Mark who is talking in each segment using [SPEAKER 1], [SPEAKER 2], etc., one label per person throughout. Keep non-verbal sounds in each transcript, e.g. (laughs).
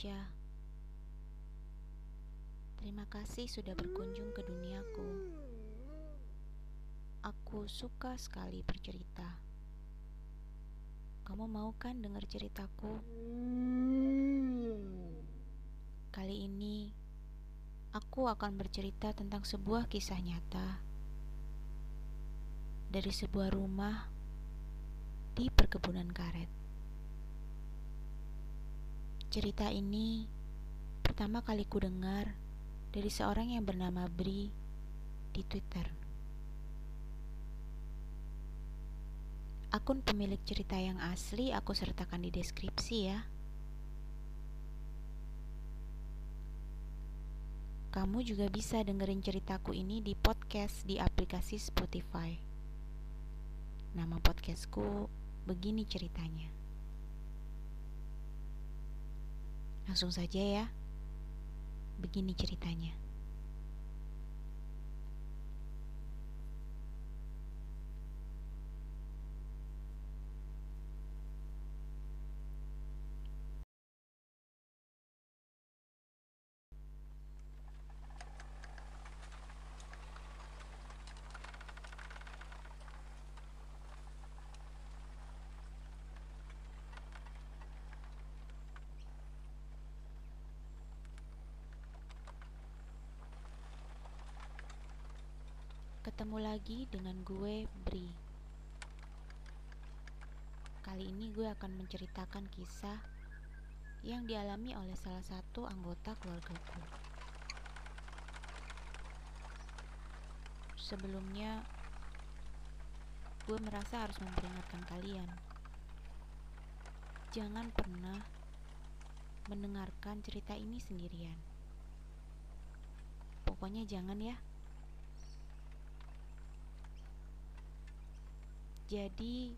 [SPEAKER 1] Tasya. Terima kasih sudah berkunjung ke duniaku. Aku suka sekali bercerita. Kamu mau kan dengar ceritaku? Kali ini aku akan bercerita tentang sebuah kisah nyata dari sebuah rumah di perkebunan karet. Cerita ini pertama kali ku dengar dari seorang yang bernama Bri di Twitter. Akun pemilik cerita yang asli aku sertakan di deskripsi ya. Kamu juga bisa dengerin ceritaku ini di podcast di aplikasi Spotify. Nama podcastku begini ceritanya. Langsung saja ya. Begini ceritanya. Lagi dengan gue, Bri. Kali ini gue akan menceritakan kisah yang dialami oleh salah satu anggota keluargaku. Sebelumnya, gue merasa harus memperingatkan kalian. Jangan pernah mendengarkan cerita ini sendirian. Pokoknya jangan ya. Jadi,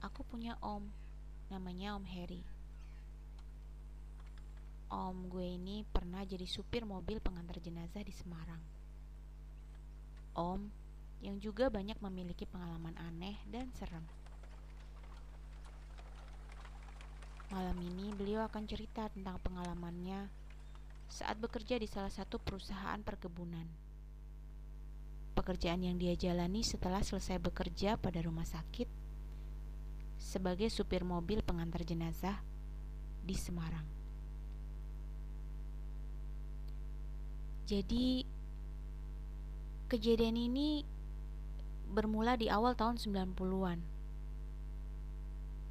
[SPEAKER 1] aku punya om, namanya Om Harry. Om gue ini pernah jadi supir mobil pengantar jenazah di Semarang. Om yang juga banyak memiliki pengalaman aneh dan serem. Malam ini beliau akan cerita tentang pengalamannya saat bekerja di salah satu perusahaan perkebunan pekerjaan yang dia jalani setelah selesai bekerja pada rumah sakit sebagai supir mobil pengantar jenazah di Semarang. Jadi kejadian ini bermula di awal tahun 90-an.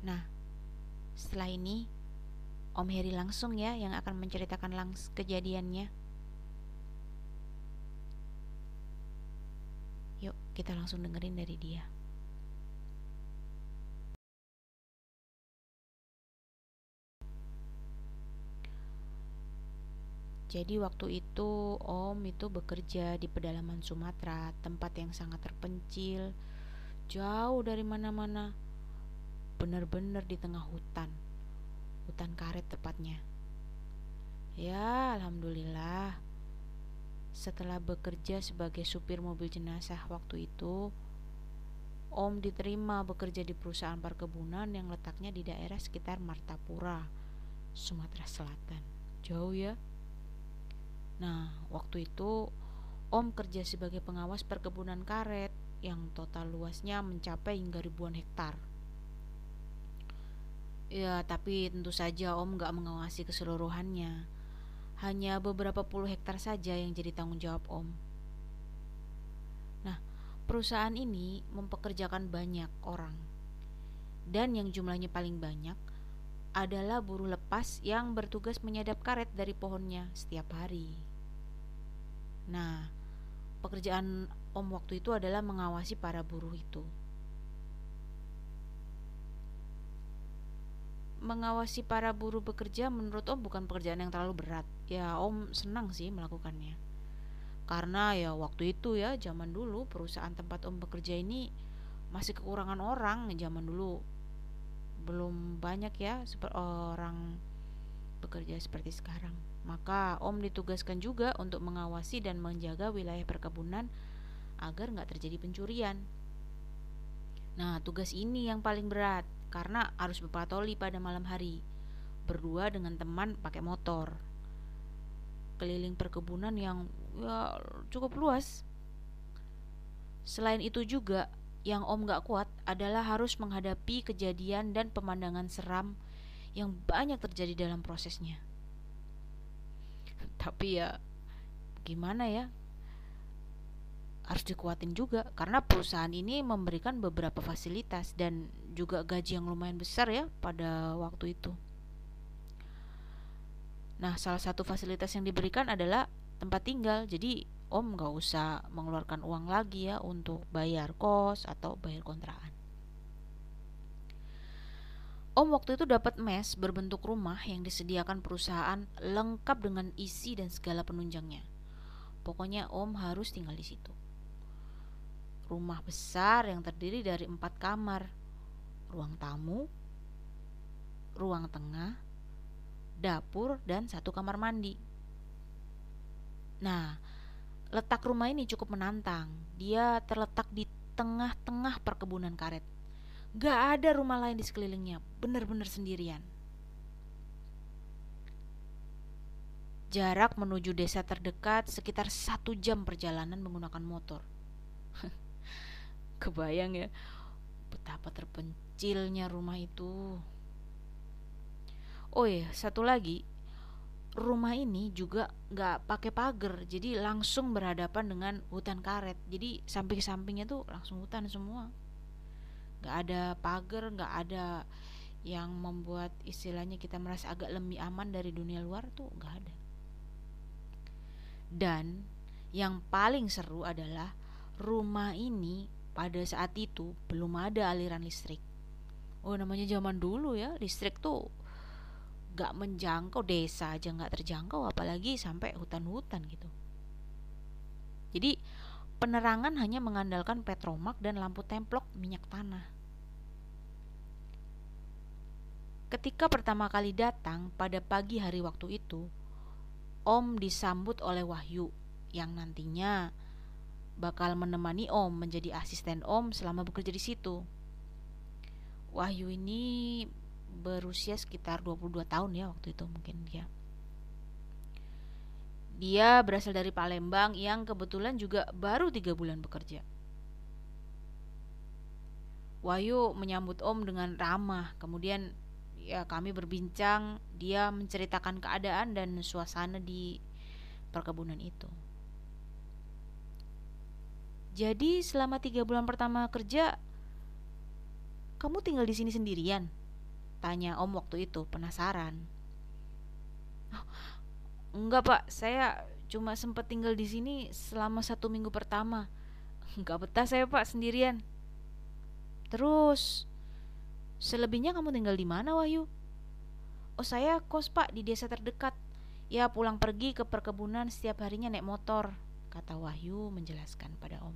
[SPEAKER 1] Nah, setelah ini Om Heri langsung ya yang akan menceritakan langsung kejadiannya. Yuk, kita langsung dengerin dari dia. Jadi waktu itu Om itu bekerja di pedalaman Sumatera, tempat yang sangat terpencil, jauh dari mana-mana. Benar-benar di tengah hutan. Hutan karet tepatnya. Ya, alhamdulillah setelah bekerja sebagai supir mobil jenazah waktu itu, Om diterima bekerja di perusahaan perkebunan yang letaknya di daerah sekitar Martapura, Sumatera Selatan. Jauh ya? Nah, waktu itu Om kerja sebagai pengawas perkebunan karet yang total luasnya mencapai hingga ribuan hektar. Ya, tapi tentu saja Om gak mengawasi keseluruhannya hanya beberapa puluh hektar saja yang jadi tanggung jawab Om. Nah, perusahaan ini mempekerjakan banyak orang. Dan yang jumlahnya paling banyak adalah buruh lepas yang bertugas menyadap karet dari pohonnya setiap hari. Nah, pekerjaan Om waktu itu adalah mengawasi para buruh itu. mengawasi para buruh bekerja menurut Om bukan pekerjaan yang terlalu berat. Ya Om senang sih melakukannya. Karena ya waktu itu ya zaman dulu perusahaan tempat Om bekerja ini masih kekurangan orang zaman dulu belum banyak ya orang bekerja seperti sekarang. Maka Om ditugaskan juga untuk mengawasi dan menjaga wilayah perkebunan agar nggak terjadi pencurian. Nah, tugas ini yang paling berat karena harus berpatroli pada malam hari. berdua dengan teman pakai motor. Keliling perkebunan yang ya cukup luas. Selain itu juga yang Om gak kuat adalah harus menghadapi kejadian dan pemandangan seram yang banyak terjadi dalam prosesnya. (laughs) Tapi ya gimana ya? Harus dikuatin juga karena perusahaan ini memberikan beberapa fasilitas dan juga gaji yang lumayan besar ya pada waktu itu. Nah, salah satu fasilitas yang diberikan adalah tempat tinggal. Jadi, Om nggak usah mengeluarkan uang lagi ya untuk bayar kos atau bayar kontrakan. Om waktu itu dapat mes berbentuk rumah yang disediakan perusahaan lengkap dengan isi dan segala penunjangnya. Pokoknya Om harus tinggal di situ. Rumah besar yang terdiri dari empat kamar, ruang tamu, ruang tengah, dapur, dan satu kamar mandi. Nah, letak rumah ini cukup menantang. Dia terletak di tengah-tengah perkebunan karet. Gak ada rumah lain di sekelilingnya, benar-benar sendirian. Jarak menuju desa terdekat sekitar satu jam perjalanan menggunakan motor. (laughs) Kebayang ya, betapa terpencilnya rumah itu. Oh iya, satu lagi, rumah ini juga nggak pakai pagar, jadi langsung berhadapan dengan hutan karet. Jadi samping-sampingnya tuh langsung hutan semua. Nggak ada pagar, nggak ada yang membuat istilahnya kita merasa agak lebih aman dari dunia luar tuh nggak ada. Dan yang paling seru adalah rumah ini pada saat itu belum ada aliran listrik. Oh namanya zaman dulu ya listrik tuh gak menjangkau desa aja gak terjangkau apalagi sampai hutan-hutan gitu jadi penerangan hanya mengandalkan petromak dan lampu templok minyak tanah ketika pertama kali datang pada pagi hari waktu itu Om disambut oleh Wahyu yang nantinya bakal menemani Om menjadi asisten Om selama bekerja di situ. Wahyu ini berusia sekitar 22 tahun ya waktu itu mungkin dia. Dia berasal dari Palembang yang kebetulan juga baru tiga bulan bekerja. Wahyu menyambut Om dengan ramah. Kemudian ya kami berbincang, dia menceritakan keadaan dan suasana di perkebunan itu. Jadi selama tiga bulan pertama kerja, kamu tinggal di sini sendirian? Tanya Om waktu itu, penasaran. Oh, enggak pak, saya cuma sempat tinggal di sini selama satu minggu pertama. Enggak betah saya pak sendirian. Terus, selebihnya kamu tinggal di mana Wahyu? Oh saya kos pak di desa terdekat. Ya pulang pergi ke perkebunan setiap harinya naik motor, kata Wahyu menjelaskan pada Om.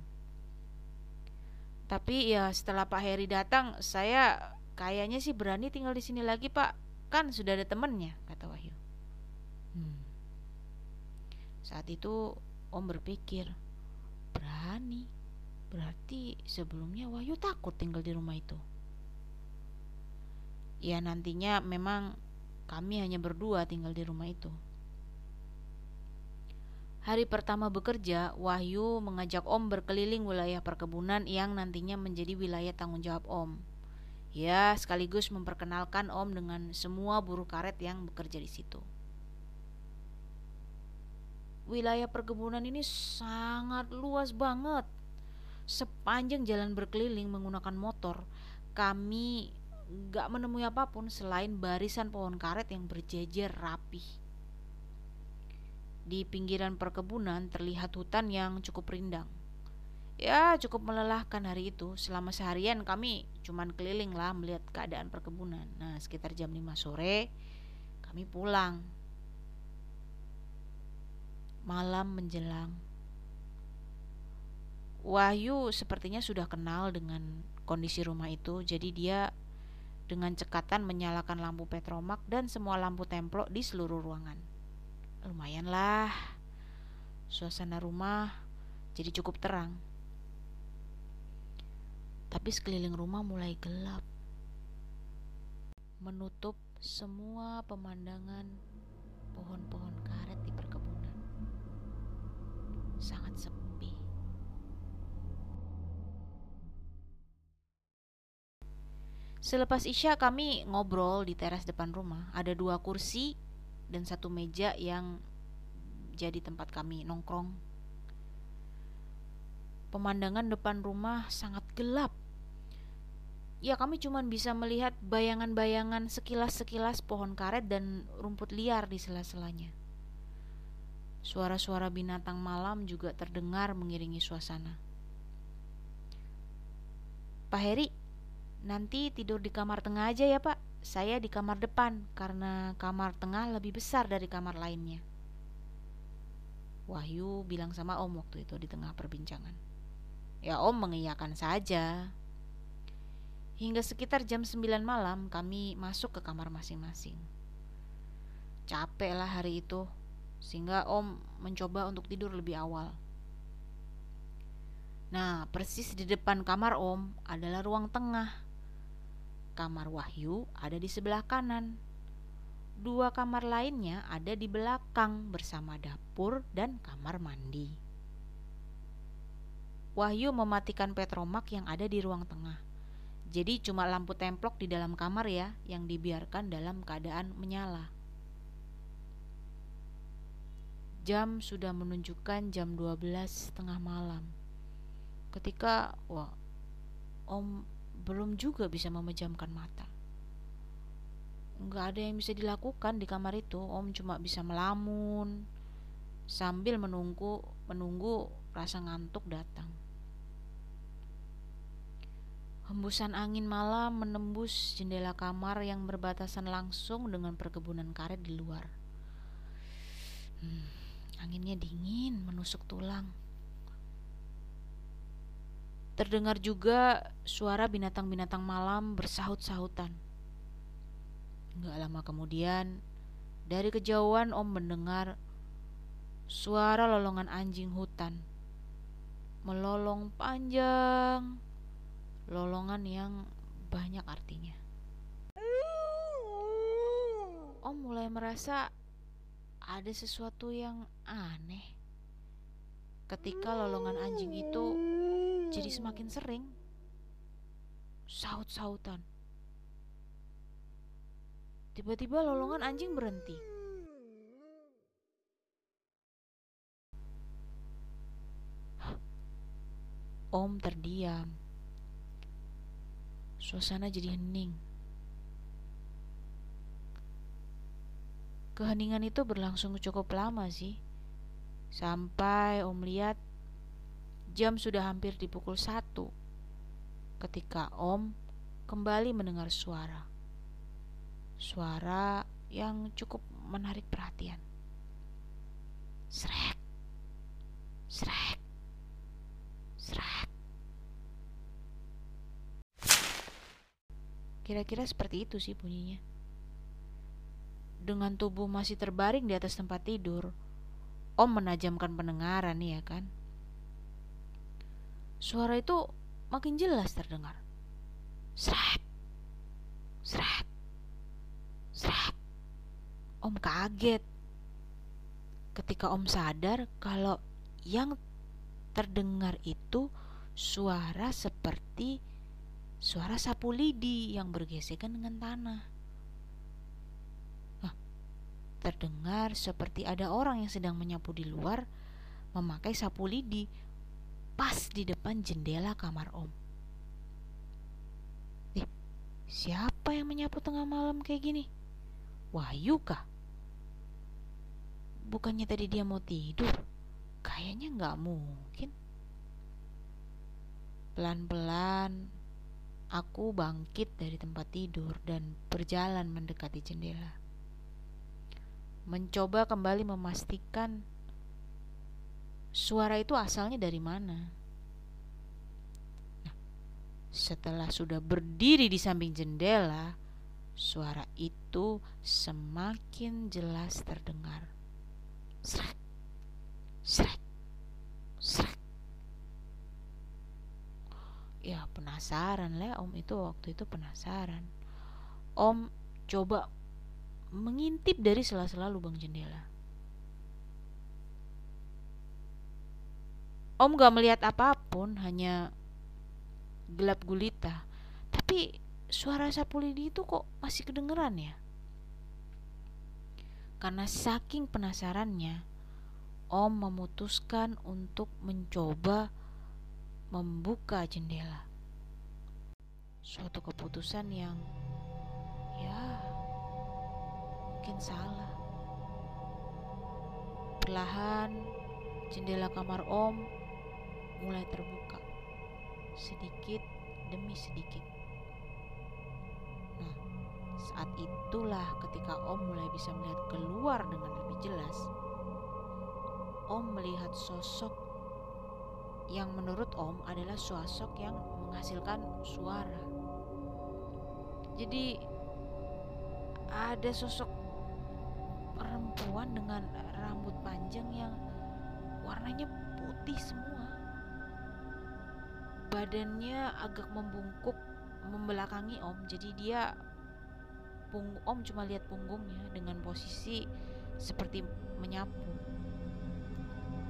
[SPEAKER 1] Tapi ya setelah Pak Heri datang, saya Kayaknya sih berani tinggal di sini lagi pak. Kan sudah ada temennya Kata Wahyu. Hmm. Saat itu Om berpikir Berani? Berarti sebelumnya Wahyu takut tinggal di rumah itu. Ya nantinya memang Kami hanya berdua tinggal di rumah itu. Hari pertama bekerja, Wahyu mengajak Om berkeliling wilayah perkebunan yang nantinya menjadi wilayah tanggung jawab Om. Ya, sekaligus memperkenalkan Om dengan semua buruh karet yang bekerja di situ. Wilayah perkebunan ini sangat luas banget. Sepanjang jalan berkeliling menggunakan motor, kami gak menemui apa pun selain barisan pohon karet yang berjejer rapi. Di pinggiran perkebunan terlihat hutan yang cukup rindang Ya cukup melelahkan hari itu. Selama seharian kami cuman keliling lah melihat keadaan perkebunan. Nah sekitar jam 5 sore kami pulang. Malam menjelang. Wahyu sepertinya sudah kenal dengan kondisi rumah itu. Jadi dia dengan cekatan menyalakan lampu petromak dan semua lampu templok di seluruh ruangan. Lumayan lah Suasana rumah jadi cukup terang tapi sekeliling rumah mulai gelap, menutup semua pemandangan pohon-pohon karet di perkebunan. Sangat sepi. Selepas Isya kami ngobrol di teras depan rumah. Ada dua kursi dan satu meja yang jadi tempat kami nongkrong. Pemandangan depan rumah sangat gelap. Ya kami cuma bisa melihat bayangan-bayangan sekilas-sekilas pohon karet dan rumput liar di sela-selanya. Suara-suara binatang malam juga terdengar mengiringi suasana. Pak Heri, Nanti tidur di kamar tengah aja ya pak Saya di kamar depan Karena kamar tengah lebih besar dari kamar lainnya Wahyu bilang sama om waktu itu di tengah perbincangan Ya om mengiyakan saja Hingga sekitar jam 9 malam kami masuk ke kamar masing-masing Capek lah hari itu Sehingga om mencoba untuk tidur lebih awal Nah, persis di depan kamar Om adalah ruang tengah Kamar Wahyu ada di sebelah kanan. Dua kamar lainnya ada di belakang bersama dapur dan kamar mandi. Wahyu mematikan petromak yang ada di ruang tengah. Jadi cuma lampu templok di dalam kamar ya yang dibiarkan dalam keadaan menyala. Jam sudah menunjukkan jam 12 tengah malam. Ketika wah Om belum juga bisa memejamkan mata. Nggak ada yang bisa dilakukan di kamar itu, Om cuma bisa melamun sambil menunggu menunggu rasa ngantuk datang. Hembusan angin malam menembus jendela kamar yang berbatasan langsung dengan perkebunan karet di luar. Hmm, anginnya dingin, menusuk tulang. Terdengar juga suara binatang-binatang malam bersahut-sahutan. Gak lama kemudian, dari kejauhan Om mendengar suara lolongan anjing hutan. Melolong panjang, lolongan yang banyak artinya. Om mulai merasa ada sesuatu yang aneh ketika lolongan anjing itu jadi semakin sering saut-sautan. Tiba-tiba lolongan anjing berhenti. Om terdiam. Suasana jadi hening. Keheningan itu berlangsung cukup lama sih. Sampai Om lihat Jam sudah hampir di pukul satu ketika Om kembali mendengar suara. Suara yang cukup menarik perhatian. Srek, srek, srek. Kira-kira seperti itu sih bunyinya. Dengan tubuh masih terbaring di atas tempat tidur, Om menajamkan pendengaran ya kan Suara itu makin jelas terdengar. Seret, seret, seret. Om kaget ketika Om sadar kalau yang terdengar itu suara seperti suara sapu lidi yang bergesekan dengan tanah. Nah, terdengar seperti ada orang yang sedang menyapu di luar memakai sapu lidi pas di depan jendela kamar Om. Eh, siapa yang menyapu tengah malam kayak gini? Wahyu kah? Bukannya tadi dia mau tidur? Kayaknya nggak mungkin. Pelan-pelan aku bangkit dari tempat tidur dan berjalan mendekati jendela. Mencoba kembali memastikan suara itu asalnya dari mana? Nah, setelah sudah berdiri di samping jendela, suara itu semakin jelas terdengar. Srek, srek, srek. Ya penasaran lah om itu waktu itu penasaran. Om coba mengintip dari sela-sela lubang jendela. Om gak melihat apa pun, hanya gelap gulita. Tapi suara sapu lidi itu kok masih kedengeran ya? Karena saking penasarannya, Om memutuskan untuk mencoba membuka jendela. Suatu keputusan yang ya mungkin salah. Perlahan jendela kamar Om mulai terbuka sedikit demi sedikit. Nah, saat itulah ketika Om mulai bisa melihat keluar dengan lebih jelas. Om melihat sosok yang menurut Om adalah sosok yang menghasilkan suara. Jadi ada sosok perempuan dengan rambut panjang yang warnanya putih semua. Badannya agak membungkuk membelakangi Om, jadi dia Om cuma lihat punggungnya dengan posisi seperti menyapu.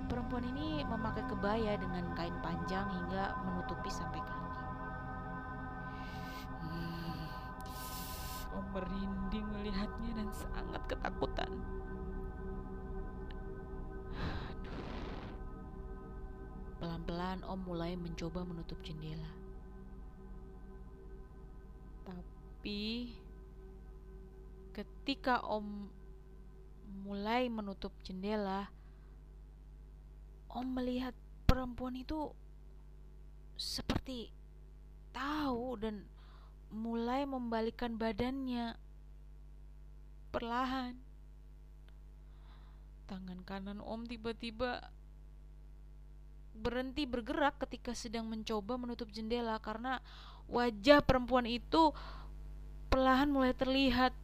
[SPEAKER 1] Perempuan ini memakai kebaya dengan kain panjang hingga menutupi sampai kaki. Hmm, Om merinding melihatnya dan sangat ketakutan. Pelan-pelan Om mulai mencoba menutup jendela. Tapi ketika Om mulai menutup jendela, Om melihat perempuan itu seperti tahu dan mulai membalikkan badannya perlahan. Tangan kanan Om tiba-tiba berhenti bergerak ketika sedang mencoba menutup jendela karena wajah perempuan itu perlahan mulai terlihat.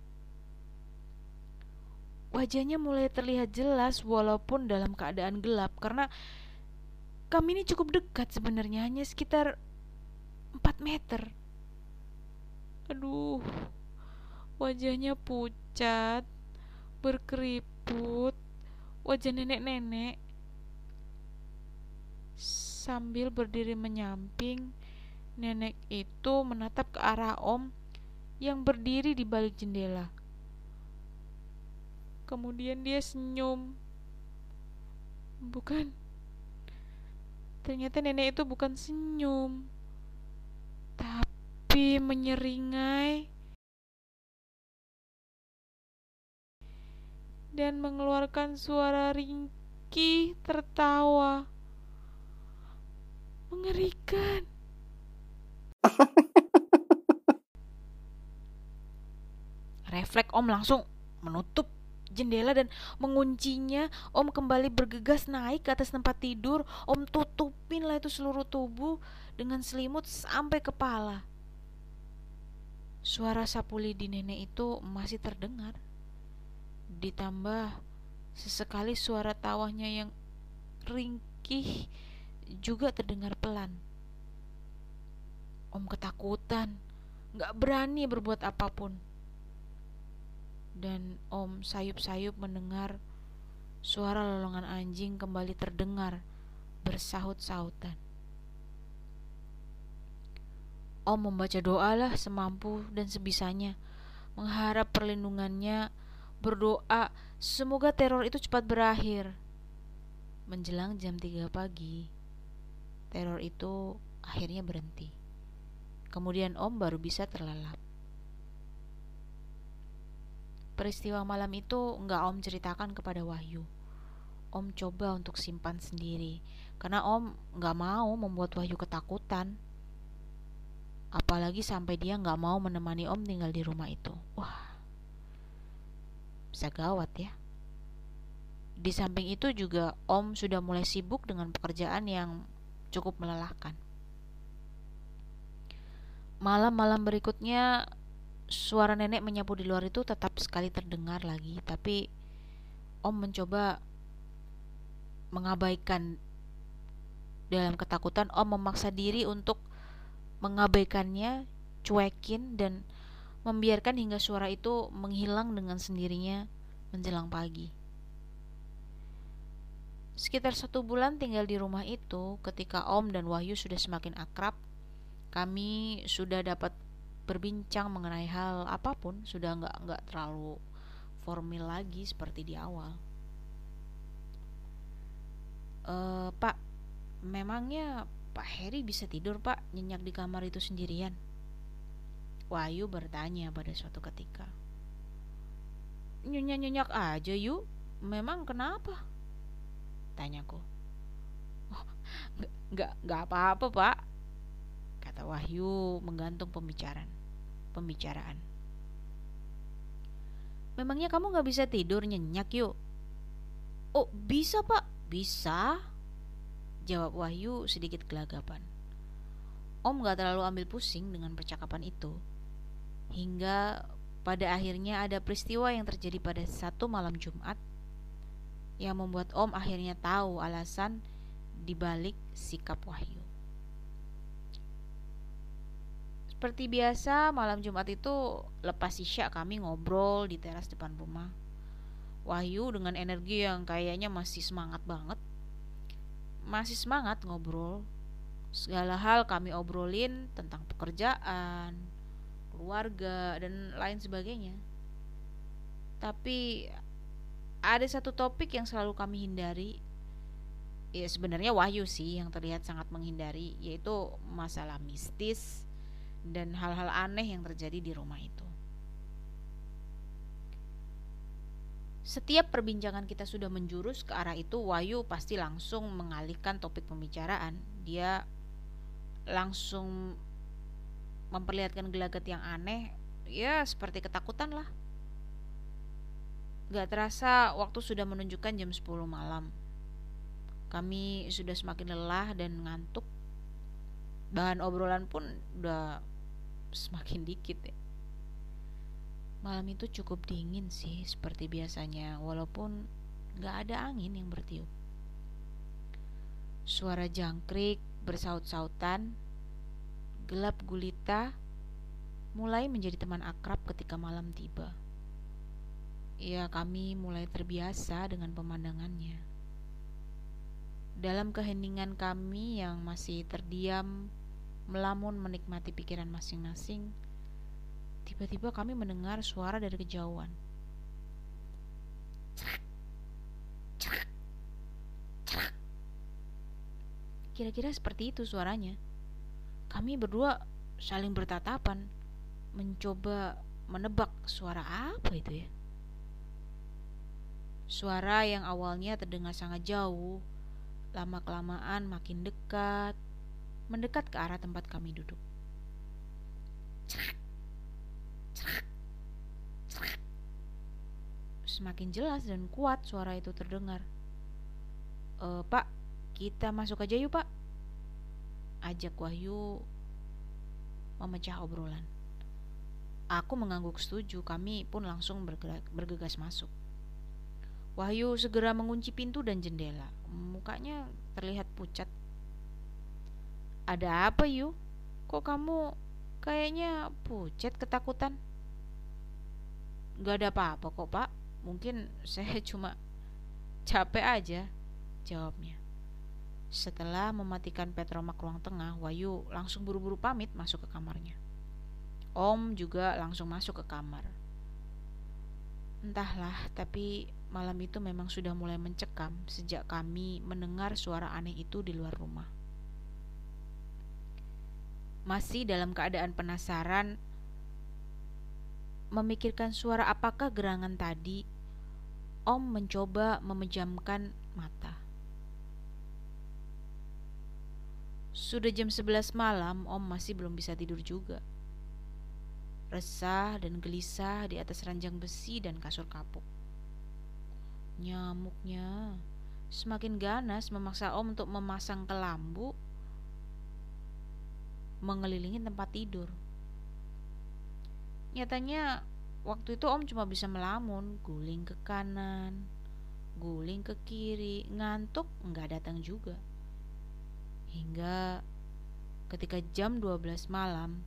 [SPEAKER 1] Wajahnya mulai terlihat jelas walaupun dalam keadaan gelap karena kami ini cukup dekat sebenarnya hanya sekitar 4 meter. Aduh. Wajahnya pucat, berkeriput, wajah nenek-nenek Sambil berdiri menyamping, nenek itu menatap ke arah Om yang berdiri di balik jendela. Kemudian dia senyum. Bukan. Ternyata nenek itu bukan senyum, tapi menyeringai dan mengeluarkan suara ringkih tertawa. Mengerikan. Refleks Om langsung menutup jendela dan menguncinya. Om kembali bergegas naik ke atas tempat tidur. Om tutupin lah itu seluruh tubuh dengan selimut sampai kepala. Suara sapu lidi nenek itu masih terdengar. Ditambah sesekali suara tawanya yang ringkih juga terdengar pelan. Om ketakutan, gak berani berbuat apa pun. Dan Om sayup-sayup mendengar suara lolongan anjing kembali terdengar bersahut-sahutan. Om membaca doa lah semampu dan sebisanya, mengharap perlindungannya, berdoa semoga teror itu cepat berakhir. Menjelang jam 3 pagi, teror itu akhirnya berhenti. Kemudian Om baru bisa terlelap. Peristiwa malam itu nggak Om ceritakan kepada Wahyu. Om coba untuk simpan sendiri, karena Om nggak mau membuat Wahyu ketakutan. Apalagi sampai dia nggak mau menemani Om tinggal di rumah itu. Wah, bisa gawat ya. Di samping itu juga Om sudah mulai sibuk dengan pekerjaan yang cukup melelahkan. Malam-malam berikutnya suara nenek menyapu di luar itu tetap sekali terdengar lagi, tapi Om mencoba mengabaikan dalam ketakutan Om memaksa diri untuk mengabaikannya, cuekin dan membiarkan hingga suara itu menghilang dengan sendirinya menjelang pagi. Sekitar satu bulan tinggal di rumah itu, ketika Om dan Wahyu sudah semakin akrab, kami sudah dapat berbincang mengenai hal apa pun, sudah nggak nggak terlalu formal lagi seperti di awal. E, Pak, memangnya Pak Heri bisa tidur Pak nyenyak di kamar itu sendirian? Wahyu bertanya pada suatu ketika. Nyenyak-nyenyak aja yuk, memang kenapa? Tanyaku. (laughs) Oh, nggak nggak apa-apa pak, kata Wahyu menggantung pembicaraan. Pembicaraan. Memangnya kamu nggak bisa tidur nyenyak yuk? Oh bisa pak, bisa. Jawab Wahyu sedikit gelagapan. Om gak terlalu ambil pusing dengan percakapan itu. Hingga pada akhirnya ada peristiwa yang terjadi pada satu malam Jumat yang membuat Om akhirnya tahu alasan dibalik sikap Wahyu. Seperti biasa, malam Jumat itu lepas isya kami ngobrol di teras depan rumah. Wahyu dengan energi yang kayaknya masih semangat banget. Masih semangat ngobrol. Segala hal kami obrolin tentang pekerjaan, keluarga, dan lain sebagainya. Tapi ada satu topik yang selalu kami hindari. Ya sebenarnya Wahyu sih yang terlihat sangat menghindari, yaitu masalah mistis dan hal-hal aneh yang terjadi di rumah itu. Setiap perbincangan kita sudah menjurus ke arah itu, Wahyu pasti langsung mengalihkan topik pembicaraan. Dia langsung memperlihatkan gelagat yang aneh ya seperti ketakutan lah Gak terasa waktu sudah menunjukkan jam 10 malam Kami sudah semakin lelah dan ngantuk Bahan obrolan pun udah semakin dikit ya Malam itu cukup dingin sih seperti biasanya Walaupun gak ada angin yang bertiup Suara jangkrik bersaut-sautan gelap gulita mulai menjadi teman akrab ketika malam tiba. Ya, kami mulai terbiasa dengan pemandangannya. Dalam keheningan kami yang masih terdiam, melamun menikmati pikiran masing-masing, tiba-tiba kami mendengar suara dari kejauhan. Kira-kira seperti itu suaranya. Kami berdua saling bertatapan, mencoba menebak suara apa itu ya. Suara yang awalnya terdengar sangat jauh, lama-kelamaan makin dekat, mendekat ke arah tempat kami duduk. Semakin jelas dan kuat suara itu terdengar. E, pak, kita masuk aja yuk pak ajak Wahyu memecah obrolan. Aku mengangguk setuju, kami pun langsung bergegas masuk. Wahyu segera mengunci pintu dan jendela. Mukanya terlihat pucat. Ada apa, Yu? Kok kamu kayaknya pucat ketakutan? Gak ada apa-apa kok, Pak. Mungkin (laughs) saya cuma capek aja, jawabnya. Setelah mematikan petromak ruang tengah, Wayu langsung buru-buru pamit masuk ke kamarnya. Om juga langsung masuk ke kamar. Entahlah, tapi malam itu memang sudah mulai mencekam sejak kami mendengar suara aneh itu di luar rumah. Masih dalam keadaan penasaran, memikirkan suara apakah gerangan tadi, Om mencoba memejamkan mata. Sudah jam 11 malam, Om masih belum bisa tidur juga. Resah dan gelisah di atas ranjang besi dan kasur kapuk. Nyamuknya semakin ganas memaksa Om untuk memasang kelambu mengelilingi tempat tidur. Nyatanya waktu itu Om cuma bisa melamun, guling ke kanan, guling ke kiri, ngantuk nggak datang juga. Hingga ketika jam 12 malam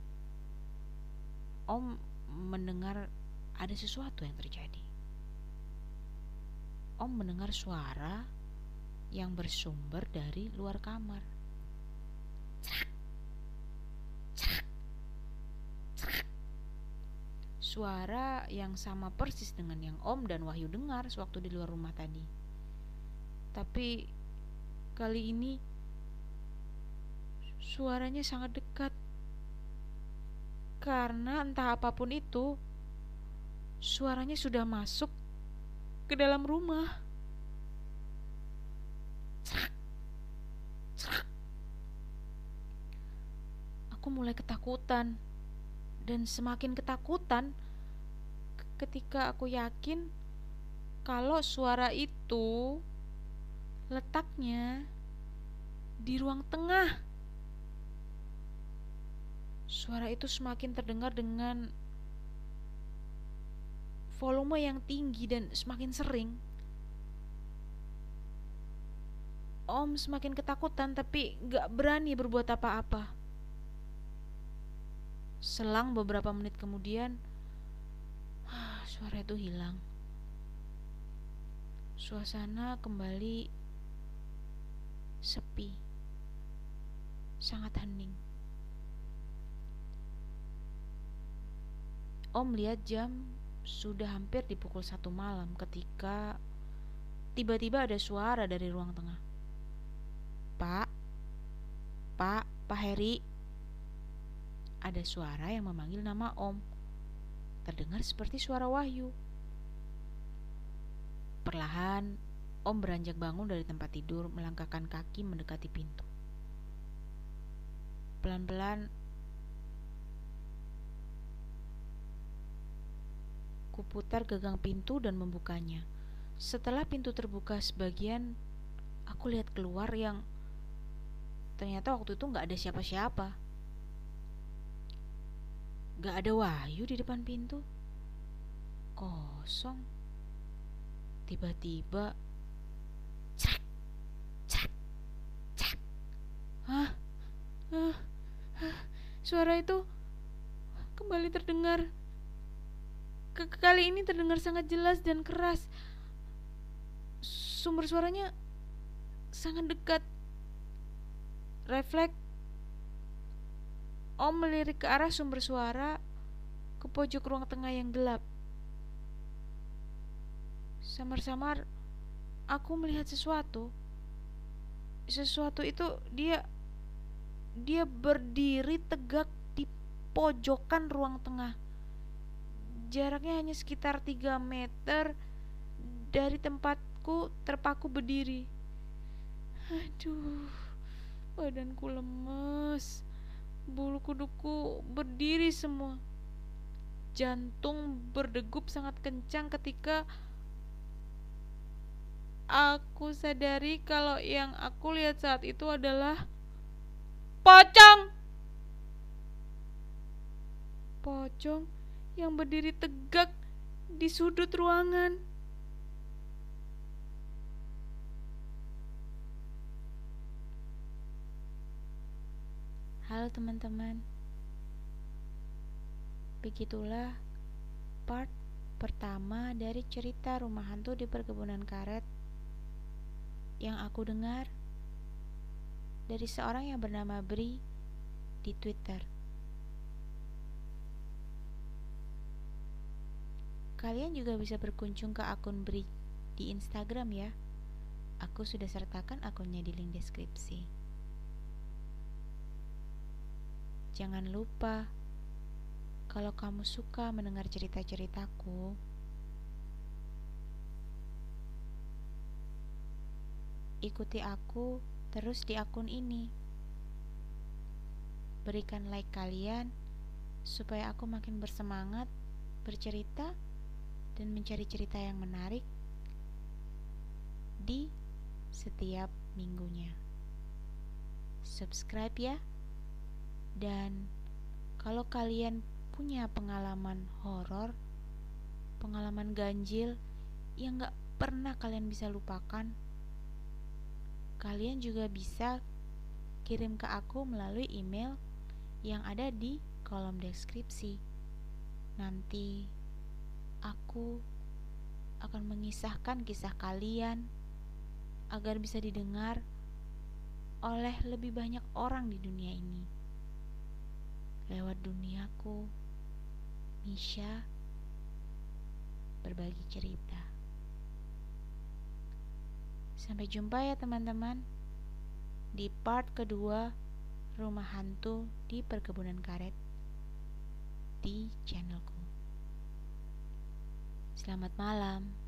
[SPEAKER 1] Om mendengar ada sesuatu yang terjadi. Om mendengar suara yang bersumber dari luar kamar. Suara yang sama persis dengan yang Om dan Wahyu dengar sewaktu di luar rumah tadi. Tapi kali ini suaranya sangat dekat. Karena entah apa pun itu, suaranya sudah masuk ke dalam rumah. Aku mulai ketakutan dan semakin ketakutan ketika aku yakin kalau suara itu letaknya di ruang tengah. Suara itu semakin terdengar dengan volume yang tinggi dan semakin sering. Om semakin ketakutan tapi gak berani berbuat apa-apa. Selang beberapa menit kemudian, suara itu hilang. Suasana kembali sepi, sangat hening. Om lihat jam sudah hampir di pukul satu malam ketika tiba-tiba ada suara dari ruang tengah. Pak, Pak, Pak Heri. Ada suara yang memanggil nama Om. Terdengar seperti suara Wahyu. Perlahan, Om beranjak bangun dari tempat tidur, melangkahkan kaki mendekati pintu. Pelan-pelan, Kuputar gagang pintu dan membukanya. Setelah pintu terbuka sebagian, aku lihat keluar yang ternyata waktu itu nggak ada siapa-siapa. Gak ada Wahyu di depan pintu. Kosong. Tiba-tiba cek, cek, cek. Hah? Hah? Suara itu kembali terdengar kali ini terdengar sangat jelas dan keras. Sumber suaranya sangat dekat. Refleks Om melirik ke arah sumber suara ke pojok ruang tengah yang gelap. Samar-samar aku melihat sesuatu. Sesuatu itu dia dia berdiri tegak di pojokan ruang tengah Jaraknya hanya sekitar 3 meter dari tempatku terpaku berdiri. Aduh, badanku lemes. Bulu kuduku berdiri semua. Jantung berdegup sangat kencang ketika aku sadari kalau yang aku lihat saat itu adalah pocong. Pocong yang berdiri tegak di sudut ruangan. Halo teman-teman. Begitulah part pertama dari cerita rumah hantu di perkebunan karet yang aku dengar dari seorang yang bernama Bri di Twitter. Kalian juga bisa berkunjung ke akun Bri di Instagram ya. Aku sudah sertakan akunnya di link deskripsi. Jangan lupa, kalau kamu suka mendengar cerita-ceritaku, ikuti aku terus di akun ini. Berikan like kalian supaya aku makin bersemangat bercerita dan mencari cerita yang menarik di setiap minggunya. Subscribe ya. Dan kalau kalian punya pengalaman horor, pengalaman ganjil yang gak pernah kalian bisa lupakan, kalian juga bisa kirim ke aku melalui email yang ada di kolom deskripsi. Nanti aku akan mengisahkan kisah kalian agar bisa didengar oleh lebih banyak orang di dunia ini. Lewat duniaku, Misha berbagi cerita. Sampai jumpa ya teman-teman di part kedua Rumah Hantu di Perkebunan Karet di channelku. Selamat malam.